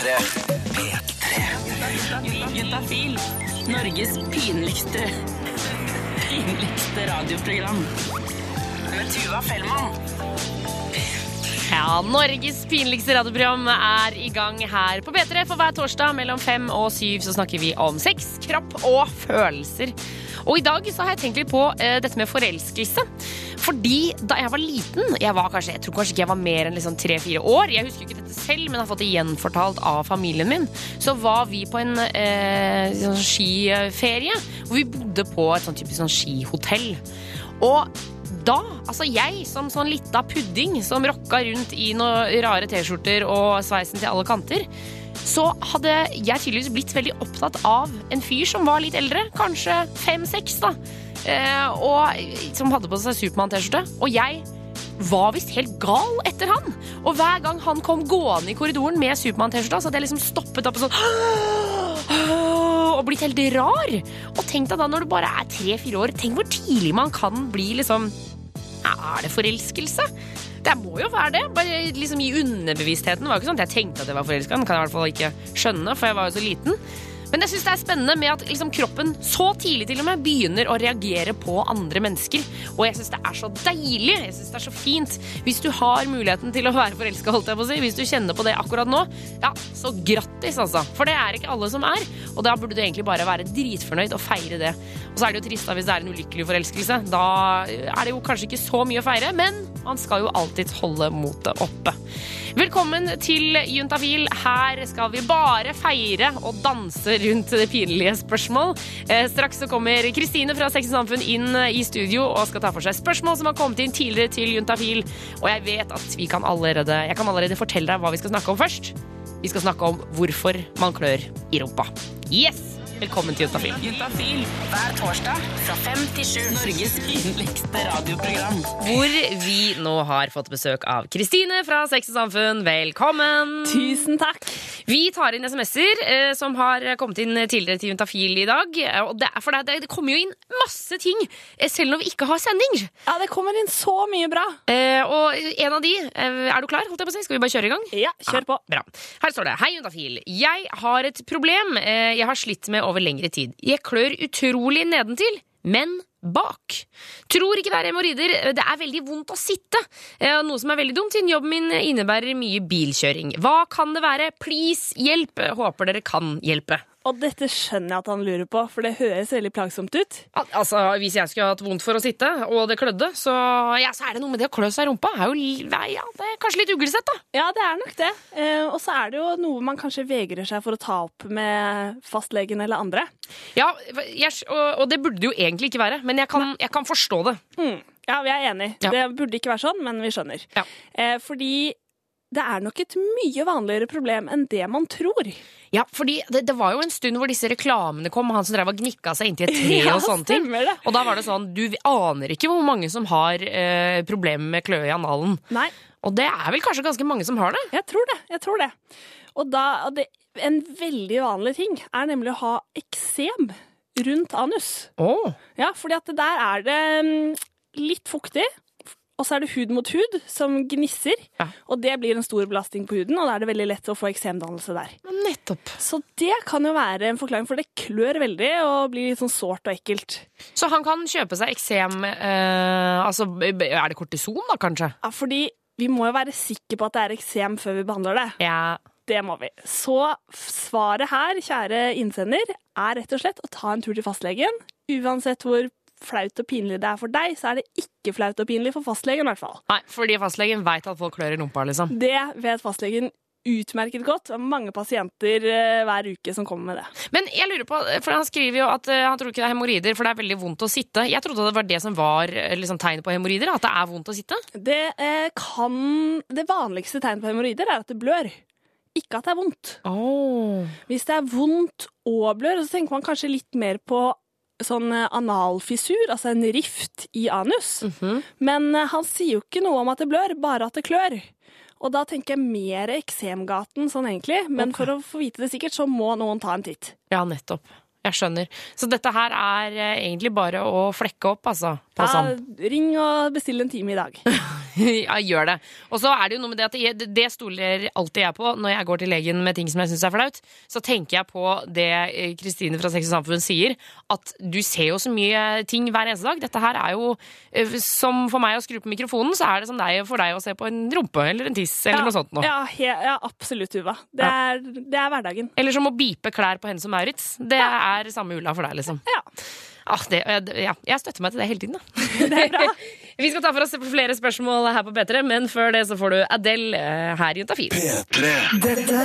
P3. P3. Juntafil. Norges pinligste pinligste radioprogram. Med Tuva Fellmann. Ja, Norges pinligste radioprogram er i gang her på P3. For hver torsdag mellom fem og syv så snakker vi om sex, kropp og følelser. Og i dag så har jeg tenkt litt på eh, dette med forelskelse. Fordi da jeg var liten, jeg, var kanskje, jeg tror kanskje ikke jeg var mer enn liksom tre-fire år, jeg husker ikke dette selv, men har fått det gjenfortalt av familien min, så var vi på en eh, sånn skiferie hvor vi bodde på et sånn typisk sånn skihotell. Og da, altså jeg som sånn lita pudding som rocka rundt i noen rare T-skjorter og sveisen til alle kanter, så hadde jeg tydeligvis blitt veldig opptatt av en fyr som var litt eldre, kanskje fem-seks, da. Eh, som hadde på seg Supermann-T-skjorte. Og jeg var visst helt gal etter han. Og hver gang han kom gående i korridoren med Supermann-T-skjorta, så hadde jeg liksom stoppet opp og sånn og blitt helt rar. Og tenk deg da når du bare er tre-fire år, tenk hvor tidlig man kan bli liksom Er det forelskelse? Det må jo være det. Bare liksom i underbevisstheten. Var jo ikke sånn at jeg tenkte at jeg var forelska. Den kan jeg i hvert fall ikke skjønne, for jeg var jo så liten. Men jeg synes det er spennende med at liksom kroppen så tidlig til og med begynner å reagere på andre mennesker. Og jeg syns det er så deilig. Jeg synes det er så fint. Hvis du har muligheten til å være forelska, holdt jeg på å si, hvis du kjenner på det akkurat nå, ja, så grattis, altså. For det er ikke alle som er. Og da burde du egentlig bare være dritfornøyd og feire det. Og så er det jo trist da hvis det er en ulykkelig forelskelse. Da er det jo kanskje ikke så mye å feire, men man skal jo alltid holde motet oppe. Velkommen til Juntafil. Her skal vi bare feire og danse rundt det pinlige spørsmål. Eh, straks så kommer Kristine fra Sex og Samfunn inn i studio og skal ta for seg spørsmål som har kommet inn tidligere til Juntafil. Og jeg vet at vi kan allerede, jeg kan allerede fortelle deg hva vi skal snakke om først. Vi skal snakke om hvorfor man klør i rumpa. Yes! Velkommen til Juntafil. Juntafil hver torsdag fra fem til sju. Norges yndligste radioprogram. Hvor vi nå har fått besøk av Kristine fra Sex og Samfunn. Velkommen! Tusen takk. Vi tar inn SMS-er eh, som har kommet inn tidligere til Juntafil i dag. Eh, Og det, for det, det kommer jo inn masse ting, eh, selv når vi ikke har sending. Ja, det kommer inn så mye bra. Eh, og en av de eh, Er du klar? holdt jeg på å si? Skal vi bare kjøre i gang? Ja, kjør på. Bra. Her står det Hei, Juntafil. Jeg har et problem eh, jeg har slitt med over lengre tid. Jeg klør utrolig nedentil, men bak. Tror ikke det er hemoroider. Det er veldig vondt å sitte. Eh, Noe som er veldig dumt, siden jobben min innebærer mye bilkjøring. Hva kan det være? Please, hjelp! Håper dere kan hjelpe. Og dette skjønner jeg at han lurer på, for det høres veldig plagsomt ut. Al altså, Hvis jeg skulle hatt vondt for å sitte, og det klødde, så, ja, så er det noe med det å klø seg i rumpa. Er jo, ja, det er kanskje litt uglesett, da. Ja, det er nok det. Eh, og så er det jo noe man kanskje vegrer seg for å ta opp med fastlegen eller andre. Ja, jeg, og, og det burde det jo egentlig ikke være, men jeg kan, jeg kan forstå det. Mm. Ja, vi er enig. Ja. Det burde ikke være sånn, men vi skjønner. Ja. Eh, fordi det er nok et mye vanligere problem enn det man tror. Ja, fordi det, det var jo en stund hvor disse reklamene kom, og han som drev og gnikka seg inntil et tre Ja, og sånne ting. det. Og da var det sånn, du aner ikke hvor mange som har eh, problemer med kløe i analen. Nei, Og det er vel kanskje ganske mange som har det? jeg tror det. Jeg tror det. Og da, det, en veldig vanlig ting er nemlig å ha eksem rundt anus. Åh, Ja, fordi at der er det mm, litt fuktig, og så er det hud mot hud som gnisser. Ja. Og det blir en stor belastning på huden, og da er det veldig lett å få eksemdannelse der. nettopp. Så det kan jo være en forklaring, for det klør veldig og blir litt sånn sårt og ekkelt. Så han kan kjøpe seg eksem eh, Altså, er det kortison da, kanskje? Ja, fordi vi må jo være sikre på at det er eksem før vi behandler det. Ja. Det må vi. Så svaret her, kjære innsender, er rett og slett å ta en tur til fastlegen. Uansett hvor flaut og pinlig det er for deg, så er det ikke flaut og pinlig for fastlegen, i hvert fall. Nei, fordi fastlegen veit at folk klør i rumpa, liksom. Det vet fastlegen utmerket godt. Det er mange pasienter eh, hver uke som kommer med det. Men jeg lurer på, for han skriver jo at eh, han tror ikke det er hemoroider, for det er veldig vondt å sitte. Jeg trodde det var det som var eh, liksom, tegnet på hemoroider, at det er vondt å sitte. Det, eh, kan, det vanligste tegnet på hemoroider er at det blør. Ikke at det er vondt. Oh. Hvis det er vondt og blør, så tenker man kanskje litt mer på sånn eh, analfissur, altså en rift i anus. Mhm. Men eh, han sier jo ikke noe om at det blør, bare at det klør. Og da tenker jeg mer eksemgaten sånn egentlig, men okay. for å få vite det sikkert, så må noen ta en titt. Ja, nettopp. Jeg skjønner. Så dette her er eh, egentlig bare å flekke opp, altså. På Ja, ring og bestill en time i dag. ja, gjør det. Og så er det jo noe med det at jeg, det stoler alltid jeg på når jeg går til legen med ting som jeg syns er flaut. Så tenker jeg på det eh, Kristine fra Sex og Samfunn sier, at du ser jo så mye ting hver eneste dag. Dette her er jo eh, som for meg å skru på mikrofonen, så er det som deg for deg å se på en rumpe eller en tiss eller ja, noe sånt noe. Ja, ja absolutt, Tuva. Det det er hverdagen. Eller som å bipe klær på Hennes og Maurits. Det er samme ulla for deg, liksom. Ja. Ah, det, ja, jeg støtter meg til det hele tiden, da. Det er bra. Vi skal ta for oss flere spørsmål her på P3, men før det så får du Adele eh, her i Juntafil. P3. Dette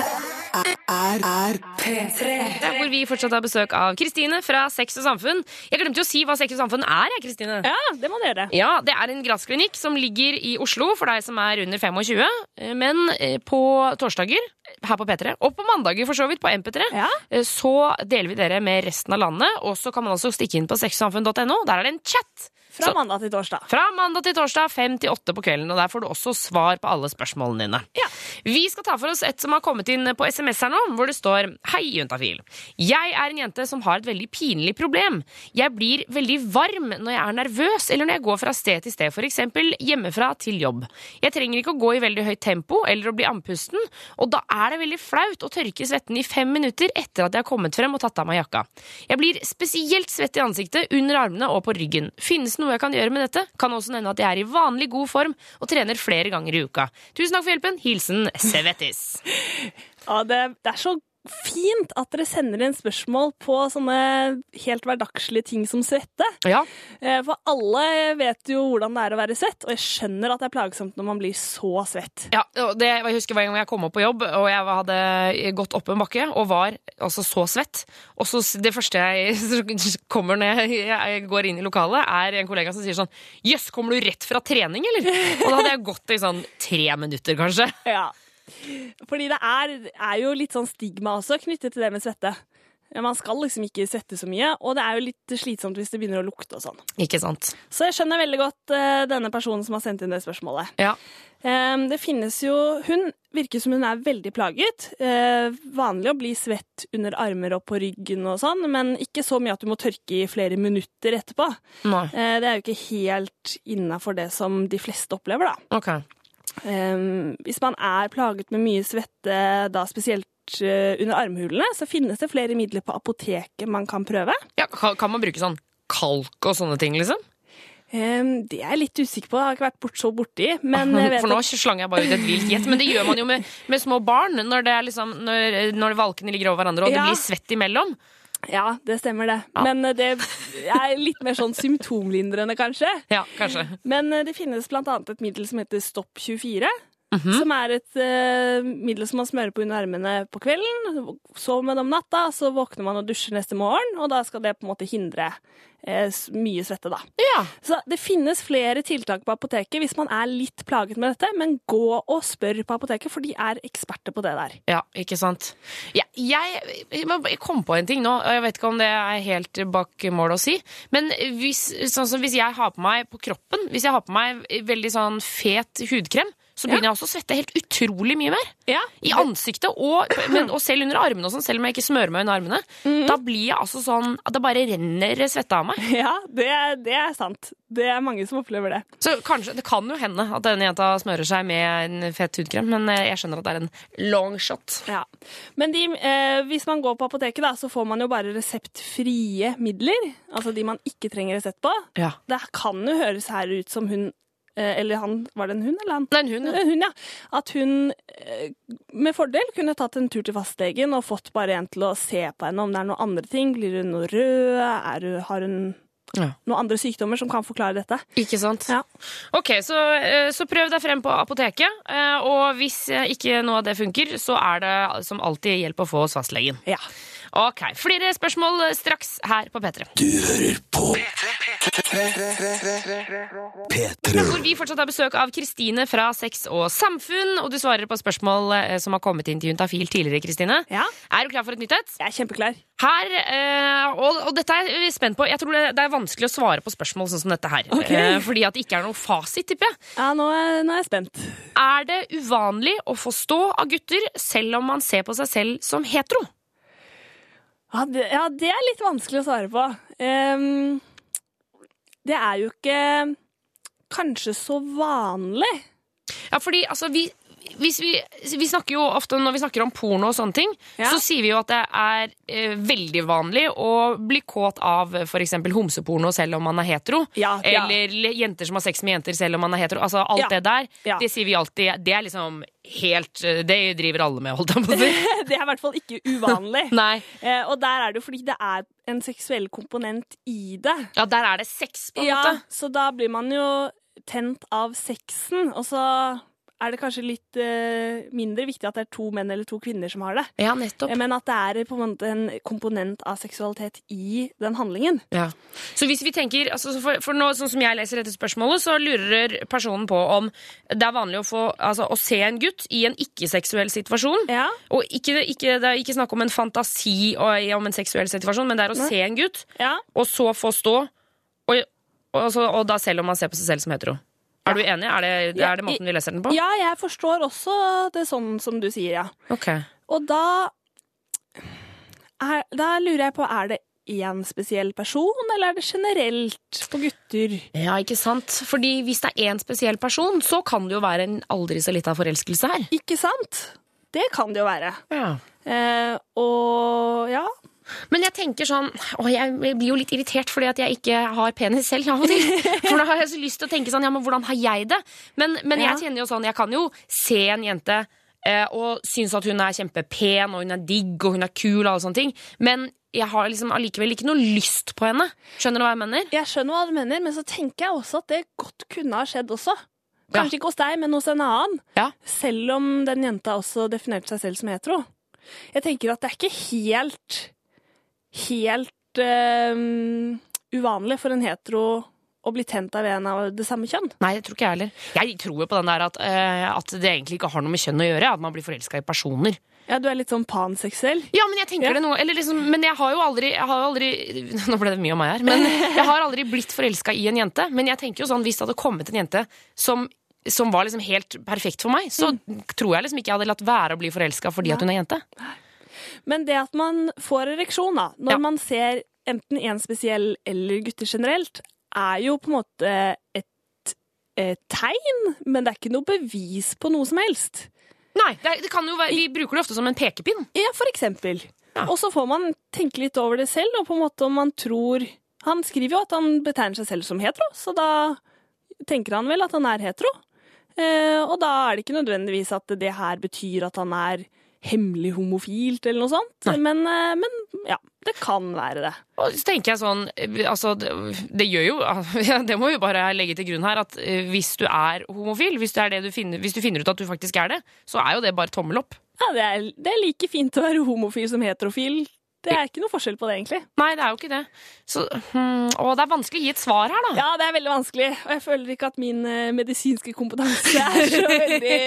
er, er P3. Der hvor vi fortsatt har besøk av Kristine fra Sex og Samfunn. Jeg glemte jo å si hva Sex og Samfunn er, jeg, Kristine. ja, det må du gjøre. Ja, Det er en grassklinikk som ligger i Oslo for deg som er under 25. eh, Men eh, på torsdager her på P3, og på mandager for så vidt på MP3, Ja. eh, så deler vi dere med resten av landet. Og så kan man også stikke inn på sexsamfunn.no. Der er det en chat. Fra Så- mandag til torsdag. Fra mandag til torsdag, fem til åtte på kvelden. Og der får du også svar på alle spørsmålene dine. Ja. Vi skal ta for oss et som har kommet inn på SMS her nå, hvor det står Hei, Juntafil. Jeg er en jente som har et veldig pinlig problem. Jeg blir veldig varm når jeg er nervøs, eller når jeg går fra sted til sted, f.eks. hjemmefra til jobb. Jeg trenger ikke å gå i veldig høyt tempo eller å bli andpusten, og da er det veldig flaut å tørke svetten i fem minutter etter at jeg har kommet frem og tatt av meg jakka. Jeg blir spesielt svett i ansiktet, under armene og på ryggen. Finnes det noe jeg kan gjøre med dette? Kan også nevne at jeg er i vanlig god form og trener flere ganger i uka. Tusen takk for hjelpen. Hilsen Sevettis. Ja, det, det er så fint at dere sender inn spørsmål på sånne helt hverdagslige ting som svette. Ja, Eh, For alle vet jo hvordan det er å være svett, og jeg skjønner at det er plagsomt når man blir så svett. ja det, jeg husker en gang jeg kom opp på jobb, og jeg hadde gått opp en bakke og var altså så svett. Og så det første jeg kommer når jeg, jeg går inn i lokalet, er en kollega som sier sånn Jøss, kommer du rett fra trening, eller? Og da hadde jeg gått i sånn tre minutter, kanskje. Ja. Fordi det er, er jo litt sånn stigma også knyttet til det med svette. Man skal liksom ikke svette så mye, og det er jo litt slitsomt hvis det begynner å lukte og sånn. Ikke sant? Så jeg skjønner veldig godt uh, denne personen som har sendt inn det spørsmålet. Ja. Um, det finnes jo Hun virker som hun er veldig plaget. Uh, vanlig å bli svett under armer og på ryggen og sånn, men ikke så mye at du må tørke i flere minutter etterpå. Eh, det er jo ikke helt innafor det som de fleste opplever, da. Ok. Ehm, hvis man er plaget med mye svette, da spesielt uh, under armhulene, så finnes det flere midler på apoteket man kan prøve. Ja, kan, man bruke sånn kalk og sånne ting, liksom? Um, det er jeg litt usikker på, jeg har ikke vært bort så borti. Men jeg vet For nå slanger slang jeg bare ut et vilt gjett. Men det gjør man jo med, med små barn, når, det er liksom, når, når valkene ligger over hverandre og Ja. det blir svett imellom. Ja, det stemmer det. Ja. Men eh, det er litt mer sånn symptomlindrende, kanskje. Ja, kanskje. Men eh, det finnes annet et middel som heter Stopp 24. Mhm. Som er et eh, middel som man smører på under armene på kvelden. Sover med det om natta, så våkner man og dusjer neste morgen, og da skal det på en måte hindre eh, mye svette, da. Ja. Så det finnes flere tiltak på apoteket hvis man er litt plaget med dette, men gå og spør på apoteket, for de er eksperter på det der. Ja, ikke sant. Ja, jeg, jeg kom på en ting nå, og jeg vet ikke om det er helt bak mål å si, men hvis, sånn som hvis jeg har på meg på kroppen, hvis jeg har på meg veldig sånn fet hudkrem, så begynner jeg også å svette helt utrolig mye mer. Ja, I ansiktet og, men, og selv under armene sånn, selv om jeg ikke smører meg under armene. Da blir jeg altså sånn at det bare renner svette av meg. ja det, det er sant. Det er mange som opplever det. Så kanskje, Det kan jo hende at denne jenta smører seg med en fet hudkrem, men eh, jeg skjønner at det er en long shot. Ja. Men de, eh, hvis man går på apoteket, da, så får man jo bare reseptfrie midler. Altså de man ikke trenger resept på. Ja. Det kan jo høres her ut som hun Eller han Var det en hund, eller han? Er en hund. ja. En hund, ja. At hun eh, med fordel kunne tatt en tur til fastlegen og fått bare en til å se på henne om det er noen andre ting. Blir hun noe rød? Er hun, har hun Ja. noen andre sykdommer som kan forklare dette? Ikke sant? Ja. Ok, så, eh, så prøv deg frem på apoteket. eh, Og hvis eh, ikke noe av det funker, så er det som alltid hjelp å få hos fastlegen. Ja. Ok, Flere spørsmål eh, straks her på P3. Du hører på P3. Hvor vi fortsatt har besøk av Kristine fra Sex og Samfunn. Og du svarer på spørsmål eh, som har kommet inn til Juntafil tidligere. Kristine. ja. Er du klar for et nytt et? Jeg er kjempeklar. Her, eh, og, og dette er vi spent på. Jeg tror det, er vanskelig å svare på spørsmål sånn som dette her. Ok. Eh, fordi at det ikke er noe fasit, tipper jeg. Ja, nå er, nå er jeg spent. Er det uvanlig å få stå av gutter selv om man ser på seg selv som hetero? Ja det, ja, det er litt vanskelig å svare på. Um, det er jo ikke kanskje så vanlig. Ja, fordi altså, vi, vi, vi snakker jo ofte Når vi snakker om porno og sånne ting, Ja. så sier vi jo at det er eh, veldig vanlig å bli kåt av f.eks. homseporno selv om man er hetero. Ja, ja. Eller le- jenter som har sex med jenter selv om man er hetero. Altså Alt det der, det sier vi alltid. Det er liksom helt eh, Det driver alle med, holdt jeg på å si. Det er i hvert fall ikke uvanlig. Eh, og der er det jo fordi det er en seksuell komponent i det. Ja, der er det sex, på en Ja, måte. så da blir man jo tent av sexen, og så er det kanskje litt uh, mindre viktig at det er to menn eller to kvinner som har det. Ja, nettopp. Eh, Men at det er på en måte en komponent av seksualitet i den handlingen. Ja. Så hvis vi tenker, altså for, for nå, sånn som jeg leser dette spørsmålet, så lurer personen på om det er vanlig å, få, altså, å se en gutt i en ikke-seksuell situasjon. Ja. Og ikke, ikke, det er ikke snakk om en fantasi og, om en seksuell situasjon, men det er å Nei. se en gutt, Ja. og så få stå, og, og, og, og da selv om man ser på seg selv som hetero. Er du enig? Er det, er det måten vi leser den på? ja, jeg forstår også det sånn som du sier, ja. Ok. Og da er, Da lurer jeg på, er det én spesiell person, eller er det generelt på gutter? Ja, ikke sant? Fordi hvis det er én spesiell person, så kan det jo være en aldri så lita forelskelse her. Ikke sant? Det kan det jo være. Ja. Eh, og ja Men jeg tenker sånn Å, jeg blir jo litt irritert fordi at jeg ikke har penis selv av og til. For da har jeg så lyst til å tenke sånn Ja, men hvordan har jeg det? Men, men Ja. jeg kjenner jo sånn Jeg kan jo se en jente eh, og synes at hun er kjempepen, og hun er digg, og hun er kul, og alle sånne ting. Men jeg har liksom allikevel ikke noe lyst på henne. Skjønner du hva jeg mener? Jeg skjønner hva du mener, men så tenker jeg også at det godt kunne ha skjedd også. Kanskje ikke hos deg, men hos en annen. Ja. Selv om den jenta også definerte seg selv som hetero. Jeg tenker at det er ikke helt helt um, uvanlig for en hetero å bli tent av en av det samme kjønn. Nei, jeg tror ikke jeg heller. Jeg tror jo på den der at, uh, at det egentlig ikke har noe med kjønn å gjøre. At man blir forelska i personer. Ja, du er litt sånn panseksuell. Ja, men jeg tenker Ja. det noe eller liksom, Men jeg har jo aldri, jeg har aldri Nå ble det mye om meg her. Men jeg har aldri blitt forelska i en jente. Men jeg tenker jo sånn, hvis det hadde kommet en jente som, som var liksom helt perfekt for meg, så tror jeg liksom ikke jeg hadde latt være å bli forelska fordi at hun er jente. Men det at man får ereksjon da, når Ja. man ser enten en spesiell eller gutter generelt, er jo på en måte et, et tegn, men det er ikke noe bevis på noe som helst. Nei, det, det kan jo være, Vi bruker det ofte som en pekepinn. Ja, for eksempel. Ja. Og så får man tenke litt over det selv, og på en måte om man tror Han skriver jo at han betegner seg selv som hetero, så da tenker han vel at han er hetero. Eh, og da er det ikke nødvendigvis at det her betyr at han er hemmelig homofilt eller noe sånt. Men, eh, men ja, det kan være det. Og så tenker jeg sånn eh, altså, det, det gjør jo Det må vi bare legge til grunn her, at eh, hvis du er homofil, hvis du, er det du, finner, hvis du finner ut at du faktisk er det, så er jo det bare tommel opp. Ja, det er, det er like fint å være homofil som heterofil. Det er ikke noe forskjell på det, egentlig. Nei, det er jo ikke det. Så, hmm, og det er vanskelig å gi et svar her, da. Ja, det er veldig vanskelig, og jeg føler ikke at min eh, medisinske kompetanse er så veldig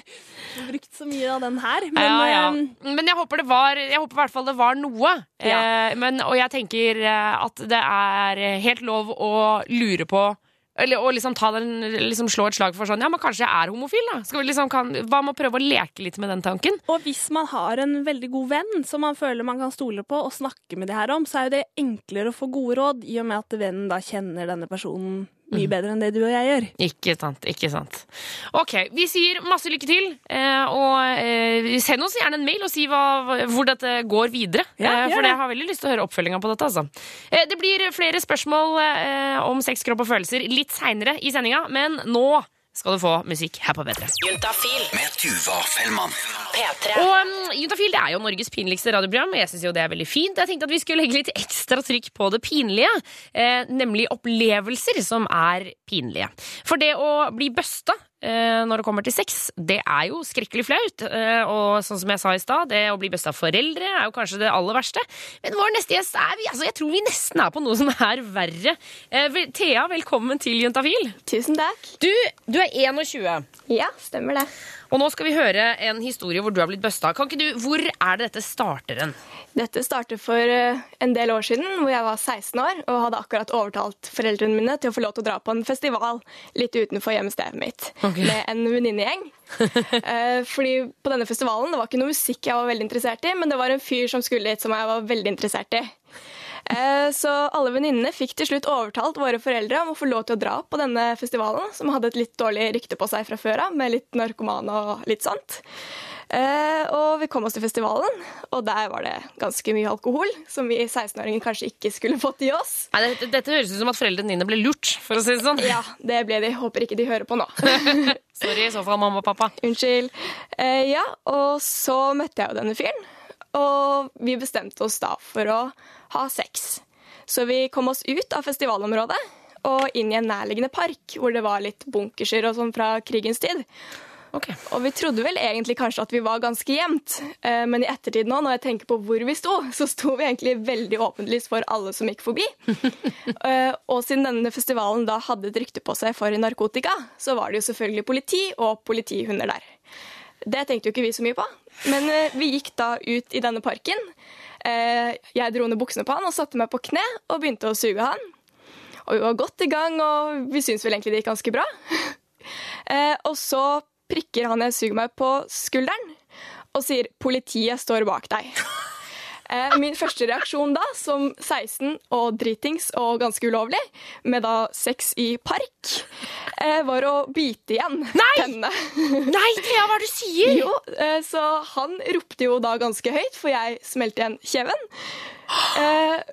brukt så mye av den her. Men ja, ja. eh, Men jeg håper det var Jeg håper i hvert fall det var noe. Ja. Eh, men, og jeg tenker eh, at det er helt lov å lure på eller å liksom den, liksom slå et slag for sånn Ja, men kanskje jeg er homofil, da? Skal vi liksom, kan, hva med å prøve å leke litt med den tanken? Og hvis man har en veldig god venn som man føler man kan stole på og snakke med det her om, så er jo det enklere å få gode råd, i og med at vennen da kjenner denne personen mye bedre enn det du og jeg gjør. Ikke sant. ikke sant Ok, vi sier masse lykke til. Eh, og eh, send oss gjerne en mail og si hva, hvor dette går videre. Ja, eh, for jeg har veldig lyst til å høre oppfølginga på dette. Altså. Det blir flere spørsmål om sex, kropp og følelser litt seinere i sendinga, men nå skal du få musikk her på P3. Juntafil. Med Tuva Fellmann. P3. Og um, Juntafil det er jo Norges pinligste radioprogram. og Jeg synes jo det er veldig fint. Jeg tenkte at vi skulle legge litt ekstra trykk på det pinlige. Eh, nemlig opplevelser som er pinlige. For det å bli busta når det kommer til sex, det er jo skrekkelig flaut. Eh, og sånn som jeg sa i stad, det å bli best av foreldre er jo kanskje det aller verste. Men vår neste gjest er vi, altså jeg tror vi nesten er på noe som er verre. Eh, Thea, velkommen til Juntafil. Tusen takk. Du, du er 21. Ja, stemmer det. Og nå skal vi høre en historie hvor du har blitt busta. Kan ikke du, Hvor er det dette starter hen? Dette starter for eh, en del år siden, hvor jeg var 16 år og hadde akkurat overtalt foreldrene mine til å få lov til å dra på en festival litt utenfor hjemstedet mitt okay. med en venninnegjeng. Eh, Fordi på denne festivalen det var ikke noe musikk jeg var veldig interessert i, men det var en fyr som skulle hit som jeg var veldig interessert i. Eh, Så alle venninnene fikk til slutt overtalt våre foreldre om å få lov til å dra på denne festivalen, som hadde et litt dårlig rykte på seg fra før av, med litt narkomane og litt sånt. Eh, Og vi kom oss til festivalen, og der var det ganske mye alkohol, som vi 16-åringer kanskje ikke skulle fått i oss. Nei, dette, dette høres ut som at foreldrene dine ble lurt, for å si det sånn. Ja, det ble de. Håper ikke de hører på nå. Sorry i så fall, mamma og pappa. Unnskyld. Eh, ja, og så møtte jeg jo denne fyren, og vi bestemte oss da for å ha sex. Så vi kom oss ut av festivalområdet og inn i en nærliggende park, hvor det var litt bunkerser og sånn fra krigens tid. Okay. Og vi trodde vel egentlig kanskje at vi var ganske jevnt, eh, men i ettertid nå, når jeg tenker på hvor vi sto, så sto vi egentlig veldig åpenlyst for alle som gikk forbi. Eh, og siden denne festivalen da hadde et rykte på seg for narkotika, så var det jo selvfølgelig politi og politihunder der. Det tenkte jo ikke vi så mye på, men eh, vi gikk da ut i denne parken. Eh, jeg dro ned buksene på han og satte meg på kne og begynte å suge han. Og vi var godt i gang, og vi syntes vel egentlig det gikk ganske bra. Eh, og så prikker han jeg suger meg på skulderen og sier 'politiet står bak deg'. Eh, min første reaksjon da, som 16 og dritings og ganske ulovlig, med da sex i park, eh, var å bite igjen tennene. Nei, Thea, hva er det du sier? Jo, eh, så han ropte jo da ganske høyt, for jeg smelte igjen kjeven.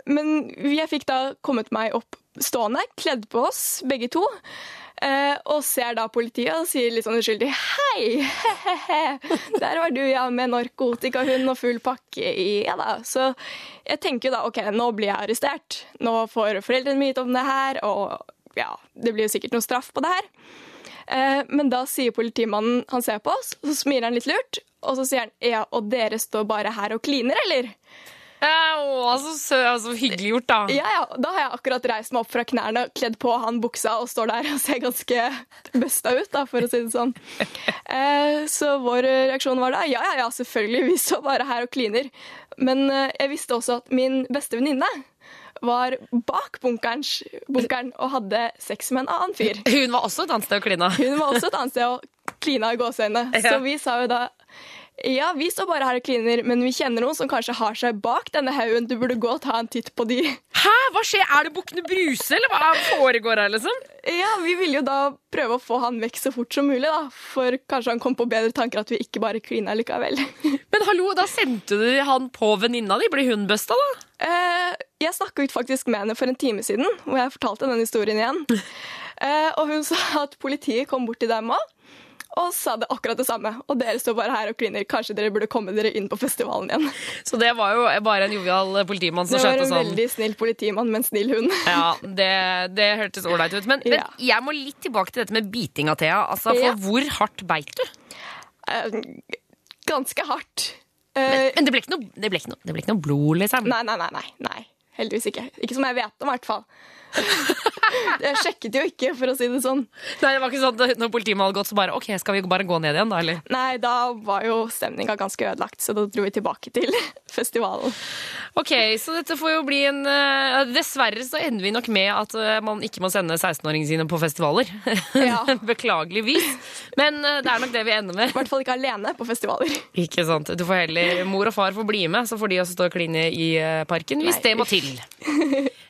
Men jeg fikk da kommet meg opp stående, kledd på oss, begge to. Eh, Og ser da politiet og sier litt sånn uskyldig Hei! he-he-he, Der var du, ja, med narkotikahund og full pakke Ja da. Så jeg tenker jo da OK, nå blir jeg arrestert. Nå får foreldrene mine vite om det her, og ja, det blir jo sikkert noe straff på det her. Eh, Men da sier politimannen han ser på oss, så smiler han litt lurt. Og så sier han ja, og dere står bare her og kliner, eller? Ja, å, så, sø- så hyggelig gjort, da. Ja, ja. Da har jeg akkurat reist meg opp fra knærne, kledd på han buksa og står der og ser ganske busta ut, da, for å si det sånn. Eh, så vår reaksjon var da ja, ja, ja, selvfølgelig, vi står bare her og kliner. Men eh, jeg visste også at min beste venninne var bak bunkerens, bunkeren og hadde sex med en annen fyr. Hun var også et annet sted og klina. Hun var også et annet sted og klina i gåseøynene. Ja. Så vi sa jo da ja, vi står bare her og kliner, men vi kjenner noen som kanskje har seg bak denne haugen. Du burde gå og ta en titt på de. Hæ, hva skjer? Er det Bukkene Bruse, eller hva foregår her, liksom? Ja, Vi ville jo da prøve å få han vekk så fort som mulig, da. For kanskje han kom på bedre tanker at vi ikke bare klina likevel. Men hallo, da sendte du han på venninna di. Blir hun busta, da? Eh, jeg snakka faktisk med henne for en time siden, hvor jeg fortalte den historien igjen. Eh, og hun sa at politiet kom bort til dem òg. Og sa det akkurat det samme. Og dere står bare her og kliner. Kanskje dere burde komme dere inn på festivalen igjen. Så det var jo bare en jovial politimann som Det var en sånn. veldig snill politimann med en snill hund. Ja, det, det hørtes ålreit ut. Men, men jeg må litt tilbake til dette med bitinga, Thea. Altså, for Ja. hvor hardt beit du? Eh, ganske hardt. Men, Men det ble ikke noe, det ble ikke noe, det ble ikke noe blod, liksom? Nei, nei, nei, nei. Heldigvis ikke. Ikke som jeg vet om, i hvert fall. jeg sjekket jo ikke, for å si det sånn. Nei, det var ikke sånn at Når politimannen hadde gått, så bare OK, skal vi bare gå ned igjen, da? Eller? Nei, da var jo stemninga ganske ødelagt, så da dro vi tilbake til festivalen. Ok, så dette får jo bli en uh, Dessverre så ender vi nok med at uh, man ikke må sende 16-åringene sine på festivaler. Ja. Beklageligvis. Men uh, det er nok det vi ender med. I hvert fall ikke alene på festivaler. Ikke sant? Du får heller Mor og far får bli med, så får de også stå og kline i parken hvis Nei. det må til.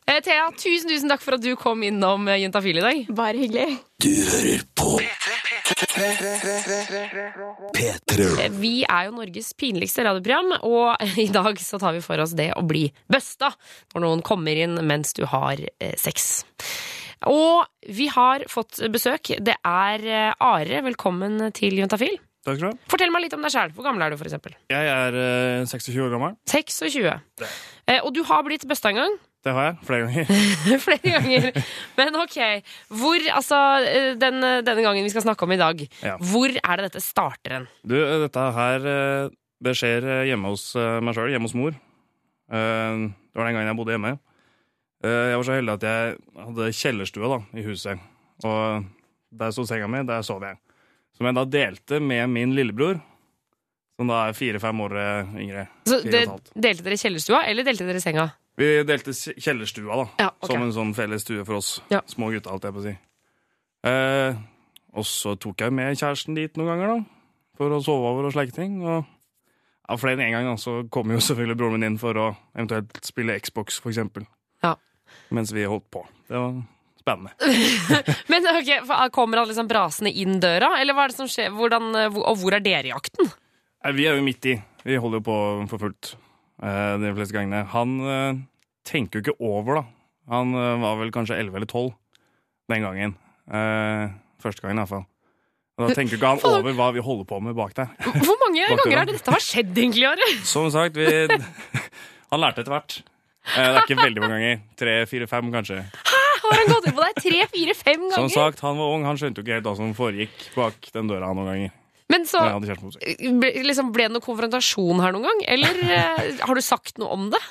Eh, Thea, tusen tusen takk for at du kom innom eh, Juntafil i dag. Bare hyggelig. Du hører på P3. Eh, Vi er jo Norges pinligste radioprogram, og i dag så tar vi for oss det å bli busta når noen kommer inn mens du har sex. Og vi har fått besøk. Det er Are. Velkommen til Juntafil. Takk skal du ha. Fortell meg litt om deg sjæl. Hvor gammel er du, for eksempel? Jeg er eh, 26 år gammel. 26. Eh, og du har blitt busta en gang? Det har jeg flere ganger. Flere ganger. Men ok, hvor, altså, eh, den, denne gangen vi skal snakke om i dag, Ja. hvor er det dette starter hen? Du, eh, dette her eh, det skjer eh, hjemme hos eh, meg sjøl, hjemme hos mor. Eh, Det var den gangen jeg bodde hjemme. Eh, Jeg var så heldig at jeg hadde kjellerstue da, i huset. Og der sto senga mi, der sov jeg. Som jeg da delte med min lillebror, som da er fire-fem år eh, yngre. Så det. Delte dere kjellerstua, eller delte dere senga? Vi delte kjellerstua, da. Ja, okay. Som en sånn felles stue for oss Ja. små gutta, alt jeg på å si. Eh, og så tok jeg med kjæresten dit noen ganger, da. For å sove over og slike ting. Og ja, flere enn én gang da, så kom jo selvfølgelig broren min inn for å eventuelt spille Xbox, for eksempel. Ja. Mens vi holdt på. Det var spennende. Men ok, Kommer han liksom brasende inn døra, eller hva er det som skjer? Hvordan, eh, og hvor er dere i jakten? Nei, vi er jo midt i. Vi holder jo på for fullt de fleste gangene. Han eh, tenker jo ikke over, da. Han eh, var vel kanskje 11 eller 12 den gangen. Eh, første gangen, iallfall. Da tenker ikke han over hva vi holder på med bak der. Hvor mange ganger er det dette har skjedd, egentlig, Are? Som sagt, vi Han lærte etter hvert. Eh, det er ikke veldig mange ganger. Tre, fire, fem, kanskje. Hæ? Har han gått inn på deg tre, fire, fem Som sagt, han var ung. Han skjønte jo ikke helt hva som foregikk bak den døra noen ganger. Men så besøk. ble, liksom, ble det noen konfrontasjon her noen gang? Eller eh, har du sagt noe om det?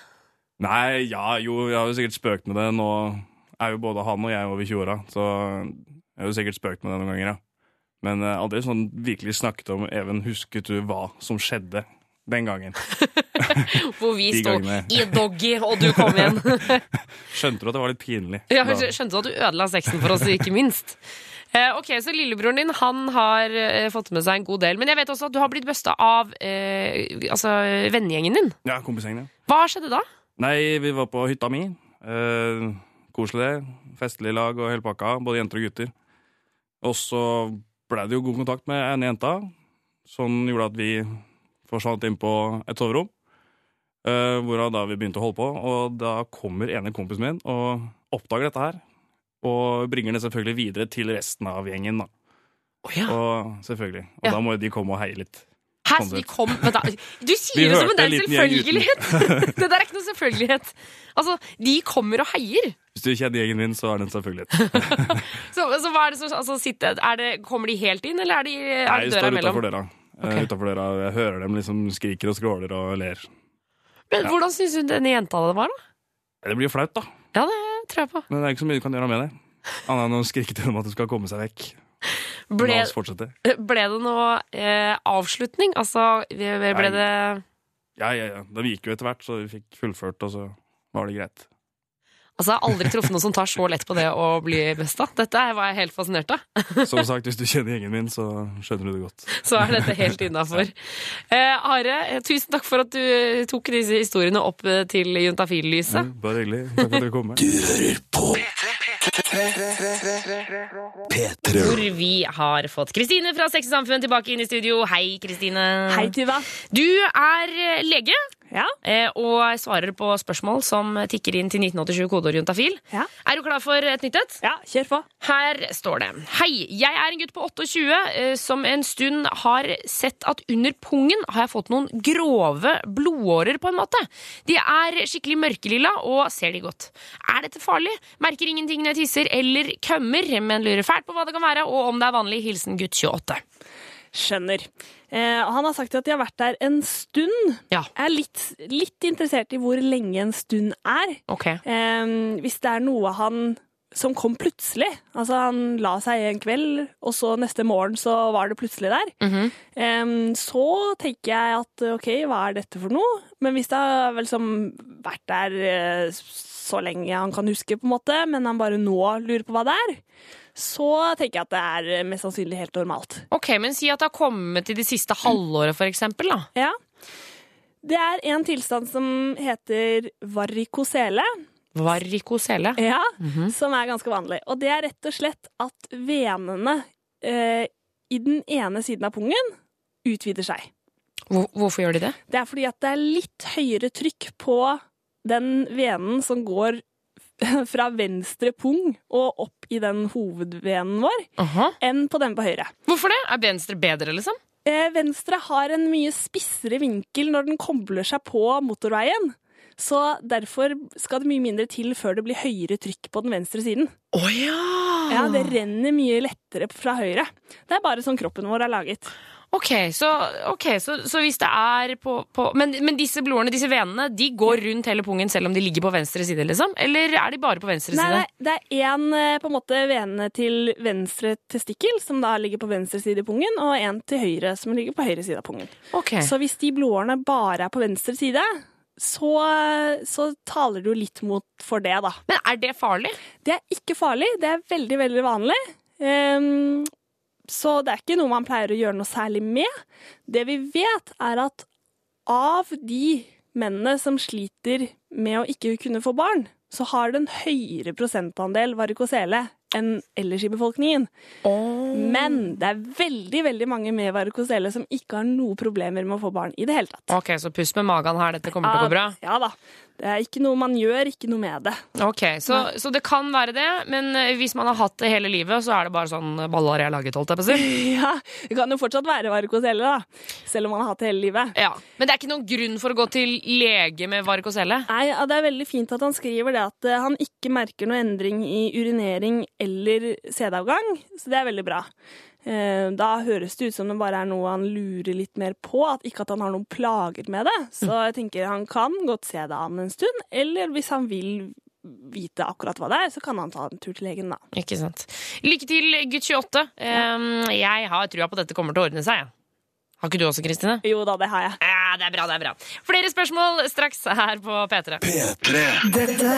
Nei, ja, jo, jeg har jo sikkert spøkt med det. Nå er jo både han og jeg over 20-åra, så jeg har jo sikkert spøkt med det noen ganger, ja. Men uh, aldri sånn virkelig snakket om Even, husket du hva som skjedde den gangen? Hvor vi sto i doggy, og du kom igjen. Skjønte du at det var litt pinlig? Ja, skjønte du at du ødela sexen for oss, ikke minst? Eh, ok, Så lillebroren din han har eh, fått med seg en god del. Men jeg vet også at du har blitt busta av eh, altså, vennegjengen din. Ja, kompisgjengen. Hva skjedde da? Nei, vi var på hytta mi. Eh, koselig det. Festlig lag og hele pakka, både jenter og gutter. Og så ble det jo god kontakt med ene jenta, som gjorde at vi forsvant inn på et soverom. Uh, hvorav da vi begynte å holde på, og da kommer ene kompisen min og oppdager dette her. Og bringer det selvfølgelig videre til resten av gjengen, da. Oh, ja. Og selvfølgelig. Og Ja. da må jo de komme og heie litt. Hæ, så de kom, da. Du sier det som er en del selvfølgelighet! Det der er ikke noe selvfølgelighet. Altså, de kommer og heier. Hvis du kjenner gjengen min, så er det en selvfølgelighet. Så, så hva er det som altså, sitter, er det, Kommer de helt inn, eller er, de, er Nei, jeg døra står utafor døra. Eh, utenfor døra. Jeg hører dem liksom skriker og skråler og ler. Men hvordan syns du denne jenta det var, da? Det blir jo flaut, da. Ja, det tror jeg på. Men det er ikke så mye du kan gjøre med det. Annet enn å skrike til dem at du skal komme seg vekk. Ble, La oss fortsette. ble det noe eh, avslutning? Altså, ble Nei. det Ja, ja, ja. De gikk jo etter hvert, så vi fikk fullført, og så var det greit. Altså, Jeg har aldri truffet noen som tar så lett på det å bli besta. Dette var jeg helt fascinert av. Som sagt, hvis du kjenner gjengen min, så skjønner du det godt. Så er dette helt innafor. Eh, Are, eh, tusen takk for at du tok disse historiene opp eh, til Ja, Juntafil-lyset. bare hyggelig. Takk for at dere kom. Du hører på P3. Hvor vi har fått Kristine fra Sex og Samfunn tilbake inn i studio. Hei, Kristine. Hei, Tuva. Du er eh, lege Ja, eh, og svarer på spørsmål som tikker inn til 1987 kodeord juntafil. Ja. Er du klar for et nytt et? ja kjør på. Her står det Hei, jeg er en gutt på 28 eh, som en stund har sett at under pungen har jeg fått noen grove blodårer på en måte. De er skikkelig mørkelilla og ser de godt. Er dette farlig? Merker ingenting når jeg tisser eller kømmer, men lurer fælt på hva det kan være og om det er vanlig. Hilsen gutt 28. Skjønner. Eh, han har sagt at de har vært der en stund. Ja. Jeg er litt, litt interessert i hvor lenge en stund er. Okay. Eh, hvis det er noe han som kom plutselig. Altså, han la seg en kveld, og så neste morgen så var det plutselig der. Mhm. Eh, så tenker jeg at OK, hva er dette for noe? Men hvis det har vel som vært der så lenge han kan huske, på en måte, men han bare nå lurer på hva det er, så tenker jeg at det er eh, mest sannsynlig helt normalt. Ok, Men si at det har kommet i det siste halvåret. Da. Ja. Det er en tilstand som heter varikosele, Varikosele. ja, Mhm. som er ganske vanlig. Og det er rett og slett at venene eh, i den ene siden av pungen utvider seg. Hvor, hvorfor gjør de det? Det er fordi at det er litt høyere trykk på den venen som går fra venstre pung og opp i den hovedvenen vår, Aha. enn på den på høyre. Hvorfor det? Er venstre bedre, liksom? Eh, venstre har en mye spissere vinkel når den kobler seg på motorveien. Så derfor skal det mye mindre til før det blir høyere trykk på den venstre siden. Oh, ja! Ja, Det renner mye lettere fra høyre. Det er bare sånn kroppen vår er laget. Ok, så, okay, så, så hvis det er på, på men, men disse blodårene, disse venene, de går rundt hele pungen selv om de ligger på venstre side, liksom? Eller er de bare på venstre Nei, side? nei, det er én på en måte vene til venstre testikkel, som da ligger på venstre side i pungen, og en til høyre, som ligger på høyre side av pungen. Ok. Så hvis de blodårene bare er på venstre side, så, så taler du litt mot for det, da. Men er det farlig? Det er ikke farlig, det er veldig, veldig vanlig. Ehm, så det er ikke noe man pleier å gjøre noe særlig med. Det vi vet, er at av de mennene som sliter med å ikke kunne få barn, så har det en høyere prosentandel varikosele enn ellers i befolkningen. Men det er veldig veldig mange med varikosele som ikke har noen problemer med å få barn i det hele tatt. Ok, så puss med magen her, dette kommer til å gå bra. Ja da. Det er ikke noe man gjør, ikke noe med det. Ok, så, så det kan være det, men eh, hvis man har hatt det hele livet, så er det bare sånn baller jeg har laget, holdt jeg på å si. Ja, Det kan jo fortsatt være varikosele, da. Selv om man har hatt det hele livet. Ja, Men det er ikke noen grunn for å gå til lege med varikosele? Nei, ja, Det er veldig fint at han skriver det at eh, han ikke merker noe endring i urinering eller CD-avgang, så det er veldig bra. Eh, Da høres det ut som det bare er noe han lurer litt mer på, at ikke at han har noen plager med det. Så jeg tenker han kan godt se det an en stund, eller hvis han vil vite akkurat hva det er, så kan han ta en tur til legen, da. Ikke sant. Lykke til, gutt 28. Um, jeg har trua på at dette kommer til å ordne seg. jeg. Har ikke du også, Kristine? Jo da, det har jeg. Ja, det er bra, det er bra. Flere spørsmål straks her på P3. P3. Dette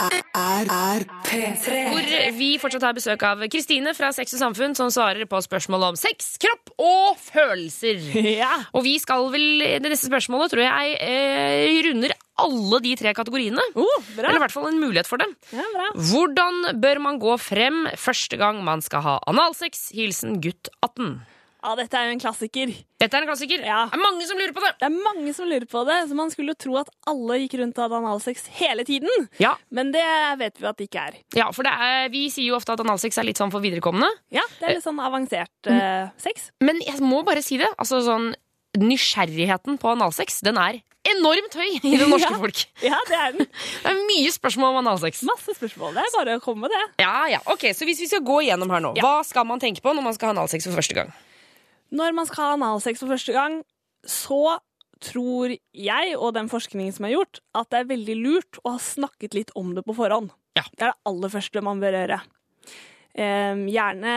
er, er P3. Hvor vi fortsatt har besøk av Kristine fra Sex og Samfunn, som svarer på spørsmål om sex, kropp og følelser. Ja. Og vi skal vel, det neste spørsmålet tror jeg eh, runder alle de tre kategoriene. Oh, bra. Eller i hvert fall en mulighet for dem. Ja, bra. Hvordan bør man gå frem første gang man skal ha analsex? Hilsen gutt 18. Ja, dette er jo en klassiker. Dette er en klassiker. Ja. Det er mange som lurer på det. Det er mange som lurer på det, så man skulle jo tro at alle gikk rundt og hadde analsex hele tiden. Ja, Men det vet vi at det ikke er. ja for det er, vi sier jo ofte at analsex er litt sånn for viderekomne. Ja, Det er litt sånn avansert uh, sex. Men jeg må bare si det. Altså sånn Nysgjerrigheten på analsex den er enormt høy i det norske Ja. folk. Ja, det er den. Det er mye spørsmål om analsex. Masse spørsmål. Det er bare å komme med det. Ja, ja, ok, Så hvis vi skal gå igjennom her nå, Ja. hva skal man tenke på når man skal ha analsex for første gang? Når man skal ha analsex for første gang, så tror jeg, og den forskningen som er gjort, at det er veldig lurt å ha snakket litt om det på forhånd. Ja. Det er det aller første man bør gjøre. Um, gjerne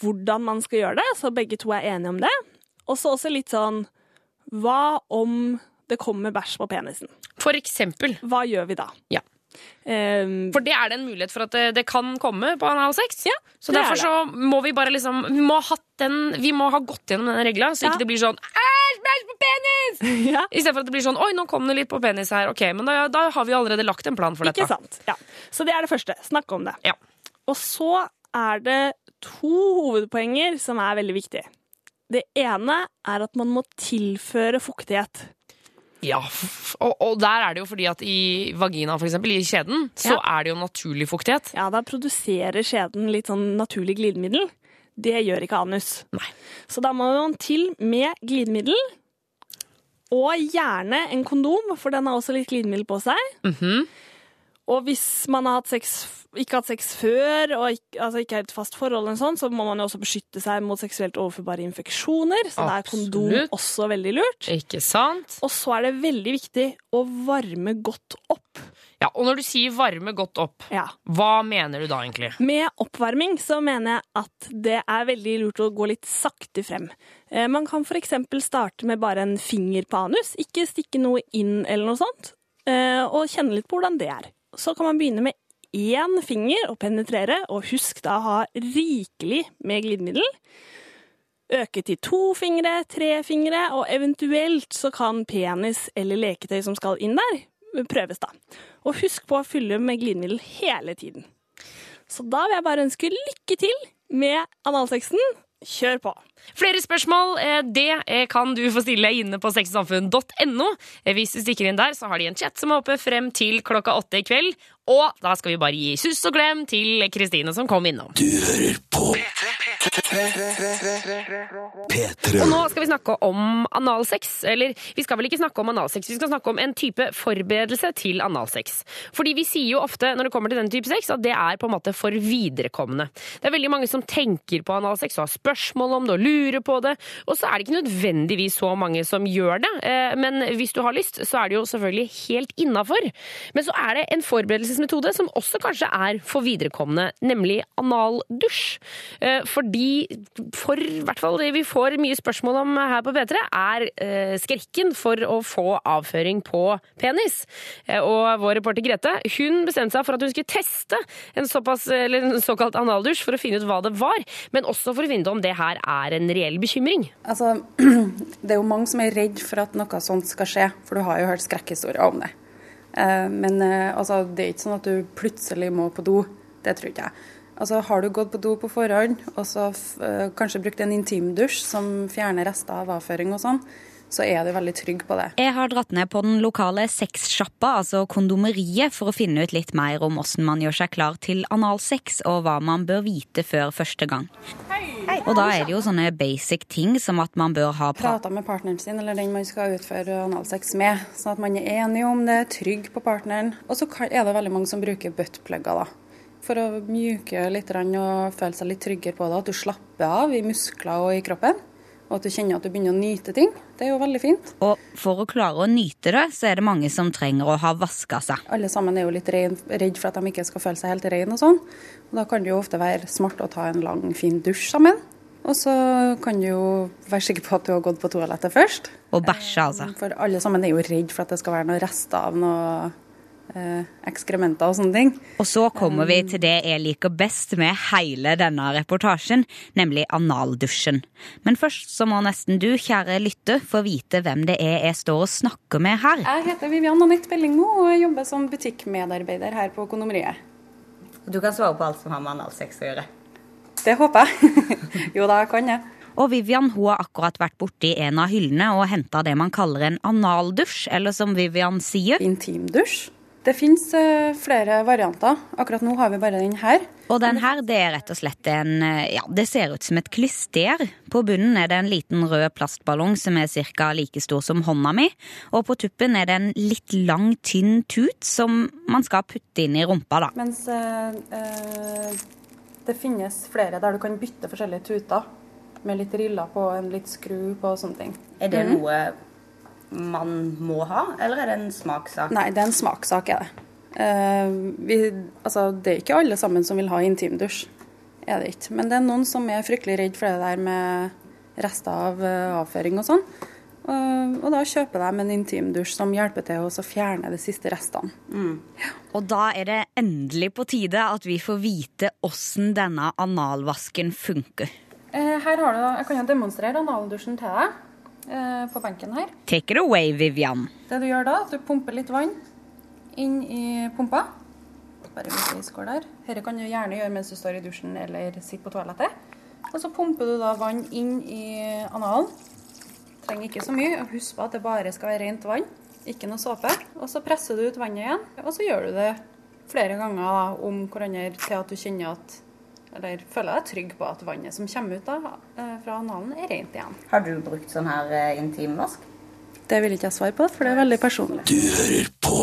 hvordan man skal gjøre det, så begge to er enige om det. Og så også litt sånn Hva om det kommer bæsj på penisen? For eksempel. Hva gjør vi da? Ja. Eh, For det er det en mulighet for at det, det kan komme på analsex. Ja, så er derfor så må vi bare liksom Vi må ha, den, vi må ha gått gjennom denne regla, så Ja. ikke det blir sånn Æsj, bæsj på penis! ja, I stedet for at det blir sånn Oi, nå kom det litt på penis her. Ok, men da, da har vi allerede lagt en plan for dette. ikke sant? Ja. Så det er det første. Snakk om det. Ja. Og så er det to hovedpoenger som er veldig viktige. Det ene er at man må tilføre fuktighet. Ja, og, og der er det jo fordi at i vagina, for eksempel, i kjeden, så er det jo naturlig fuktighet. Ja, da produserer kjeden litt sånn naturlig glidemiddel. Det gjør ikke anus. Nei. Så da må man til med glidemiddel. Og gjerne en kondom, for den har også litt glidemiddel på seg. Mhm. Og hvis man har hatt sex, ikke hatt sex før, og ikke, altså ikke er et fast forhold, sånn, så må man jo også beskytte seg mot seksuelt overførbare infeksjoner. Så da er kondom også veldig lurt. Ikke sant? Og så er det veldig viktig å varme godt opp. Ja, Og når du sier varme godt opp, Ja. hva mener du da egentlig? Med oppvarming så mener jeg at det er veldig lurt å gå litt sakte frem. Eh, Man kan f.eks. starte med bare en finger på anus, ikke stikke noe inn eller noe sånt, eh, og kjenne litt på hvordan det er. Så kan man begynne med én finger og penetrere, og husk da å ha rikelig med glidemiddel. Øke til to fingre, tre fingre, og eventuelt så kan penis eller leketøy som skal inn der, prøves da. Og husk på å fylle med glidemiddel hele tiden. Så da vil jeg bare ønske lykke til med analsexen. Kjør på! Flere spørsmål eh, det eh, kan du få stille inne på sexsamfunn.no. Eh, Hvis du stikker inn der, så har de en chat som er oppe frem til klokka åtte i kveld. Og da skal vi bare gi suss og glem til Kristine som kom innom. Du hører på P3. Og nå skal vi snakke om analsex. Eller vi skal vel ikke snakke om analsex, vi skal snakke om en type forberedelse til analsex. Fordi vi sier jo ofte når det kommer til den type sex, at det er på en måte for viderekomne. Det er veldig mange som tenker på analsex og har spørsmål om det og lurer på det. Og så er det ikke nødvendigvis så mange som gjør det. Eh, Men hvis du har lyst, så er det jo selvfølgelig helt innafor. Men så er det en forberedelsesmetode som også kanskje er for viderekommende, nemlig analdusj. Eh, Fordi for i hvert fall det vi får mye spørsmål om her på P3, er eh, skrekken for å få avføring på penis. Eh, Og vår reporter Grete hun bestemte seg for at hun skulle teste en, såpass, en såkalt analdusj for å finne ut hva det var, men også for å finne ut om det her er en reell bekymring. Altså, det er jo mange som er redd for at noe sånt skal skje, for du har jo hørt skrekkhistorier om det. Eh, Men eh, altså, det er ikke sånn at du plutselig må på do. Det tror ikke jeg. Altså, Har du gått på do på forhånd, og så eh, kanskje brukt en intimdusj som fjerner rester av avføring og sånn, så er du veldig trygg på det. Jeg har dratt ned på den lokale sexsjappa, altså kondomeriet, for å finne ut litt mer om hvordan man gjør seg klar til analsex, og hva man bør vite før første gang. Og da er det jo sånne basic ting som at man bør ha pra Prata med partneren sin, eller den man skal utføre analsex med, sånn at man er enig om det, trygg på partneren. Og så er det veldig mange som bruker buttplugger, da. For å mjuke litt og føle seg litt tryggere på det. At du slapper av i muskler og i kroppen. Og at du kjenner at du begynner å nyte ting. Det er jo veldig fint. Og for å klare å nyte det, så er det mange som trenger å ha vaska seg. Alle sammen er jo litt redd for at de ikke skal føle seg helt rene og sånn. Og da kan det jo ofte være smart å ta en lang, fin dusj sammen. Og så kan du jo være sikker på at du har gått på toalettet først. Og bæsje, altså. For alle sammen er jo redd for at det skal være noen rester av noe ekskrementer og sånne ting. Og så kommer vi til det jeg liker best med hele denne reportasjen, nemlig analdusjen. Men først så må nesten du, kjære lytter, få vite hvem det er jeg står og snakker med her. Jeg heter Vivian Anette Bellingmo og jeg jobber som butikkmedarbeider her på Økonomeriet. Du kan svare på alt som har med analsex å gjøre. Det håper jeg. jo da, jeg kan jeg. Og Vivian hun har akkurat vært borti en av hyllene og henta det man kaller en analdusj, eller som Vivian sier Intimdusj. Det fins flere varianter. Akkurat nå har vi bare den her. Og den her, det er rett og slett en eh, Ja, det ser ut som et klyster. På bunnen er det en liten rød plastballong som er ca. like stor som hånda mi. Og på tuppen er det en litt lang, tynn tut som man skal putte inn i rumpa, da. Mens eh, eh, det finnes flere der du kan bytte forskjellige tuter. Med litt riller på, en litt skru på og sånne ting. Er det noe noe man må ha, eller er det en smakssak? Nei, det er en smakssak, er det. Uh, vi, altså, det er ikke alle sammen som vil ha intimdusj. Er det ikke. Men det er noen som er fryktelig redd for det der med rester av uh, avføring og sånn. Og, og da kjøper de en intimdusj som hjelper til å fjerne de siste restene. Og da er det endelig på tide at vi får vite åssen denne analvasken funker. Eh, her har du da, Jeg kan jo demonstrere analdusjen til deg på benken her. Take it away, Vivian. Det du gjør da, at du pumper litt vann inn i pumpa. Bare litt skål der. Dette kan du gjerne gjøre mens du står i dusjen eller sitter på toalettet. Og så pumper du da vann inn i analen. Trenger ikke så mye. og Husk på at det bare skal være rent vann, ikke noe såpe. Og så presser du ut vannet igjen, og så gjør du det flere ganger da, om hverandre til at du kjenner at eller føler deg trygg på at vannet som kommer ut da, eh, fra analen, er rent igjen. Har du brukt sånn her eh, intimvask? Det vil ikke jeg svare på, for det er veldig personlig. Du hører på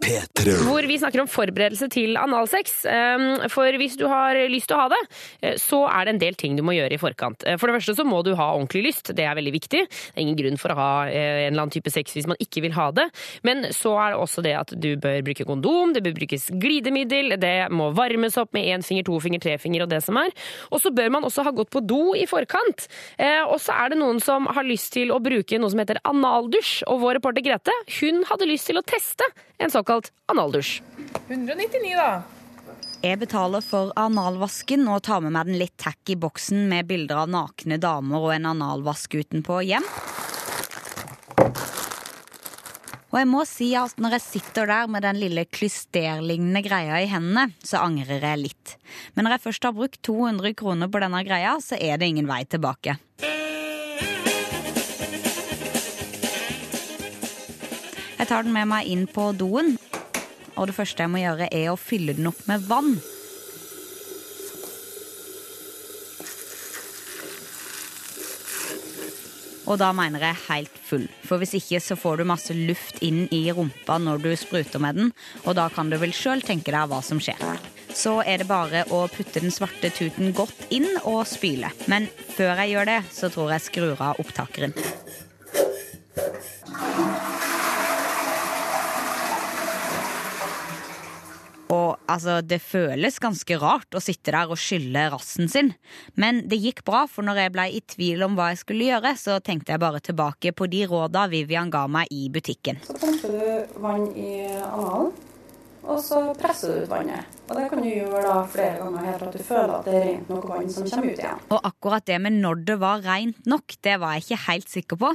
P3. Hvor vi snakker om forberedelse til analsex. Um, For hvis du har lyst til å ha det, eh, så er det en del ting du må gjøre i forkant. Eh, For det første så må du ha ordentlig lyst. Det er veldig viktig. Det er ingen grunn for å ha eh, en eller annen type sex hvis man ikke vil ha det. Men så er det også det at du bør bruke kondom, det bør brukes glidemiddel, det må varmes opp med én finger, to finger, tre finger og det som er. Og så bør man også ha gått på do i forkant. Eh, Og så er det noen som har lyst til å bruke noe som heter analdusj. Og vår reporter Grete hun hadde lyst til å teste en såkalt analdusj. 199, da. Jeg betaler for analvasken og tar med meg den litt tacky boksen med bilder av nakne damer og en analvask utenpå hjem. Og jeg må si at når jeg sitter der med den lille klysterlignende greia i hendene, så angrer jeg litt. Men når jeg først har brukt 200 kroner på denne greia, så er det ingen vei tilbake. Jeg tar den med meg inn på doen, og det første jeg må gjøre, er å fylle den opp med vann. Og da mener jeg helt full, for hvis ikke så får du masse luft inn i rumpa når du spruter med den, og da kan du vel sjøl tenke deg hva som skjer. Så er det bare å putte den svarte tuten godt inn og spyle. Men før jeg gjør det, så tror jeg skrur av opptakeren. Og altså, det føles ganske rart å sitte der og skylle rassen sin. Men det gikk bra, for når jeg ble i tvil om hva jeg skulle gjøre, så tenkte jeg bare tilbake på de råda Vivian ga meg i butikken. Så pumper du vann i analen, og så presser du ut vannet. Og det kan du gjøre da flere ganger helt at du føler at det er rent nok vann som kommer ut igjen. Og akkurat det med når det var rent nok, det var jeg ikke helt sikker på.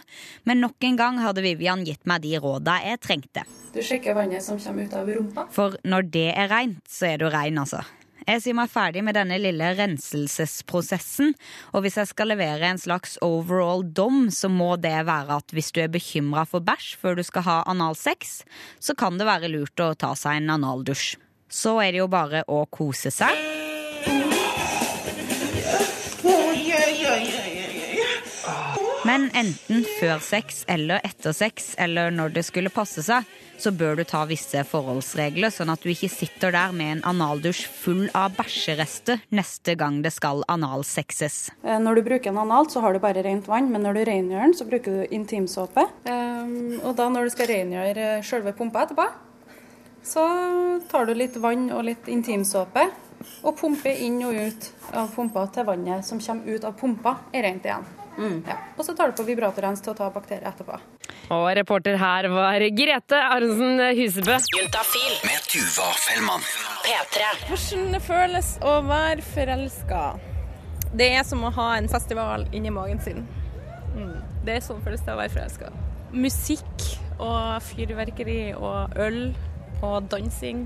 Men nok en gang hadde Vivian gitt meg de råda jeg trengte. Du sjekker vannet som kommer ut av rumpa. For når det er reint, så er du rein, altså. Jeg sier meg ferdig med denne lille renselsesprosessen, og hvis jeg skal levere en slags overall dom, så må det være at hvis du er bekymra for bæsj før du skal ha analsex, så kan det være lurt å ta seg en analdusj. Så er det jo bare å kose seg. Enten før sex eller etter sex, eller når det skulle passe seg, så bør du ta visse forholdsregler, sånn at du ikke sitter der med en analdusj full av bæsjerester neste gang det skal analsexes. Eh, Når du bruker en analt, så har du bare rent vann, men når du rengjør den, så bruker du intimsåpe. Um, og da når du skal rengjøre sjølve pumpa etterpå, så tar du litt vann og litt intimsåpe og pumper inn og ut av pumpa til vannet som kommer ut av pumpa, er rent igjen. Ja. Og så tar du på vibratorrens til å ta bakterier etterpå. Og reporter her var Grete Aronsen Husebø. Juntafil. Med Tuva Fellmann. P3. Hvordan det føles å være forelska? Det er som å ha en festival inni magen sin. Mm. Det er sånn føles det å være forelska. Musikk og fyrverkeri og øl og dansing.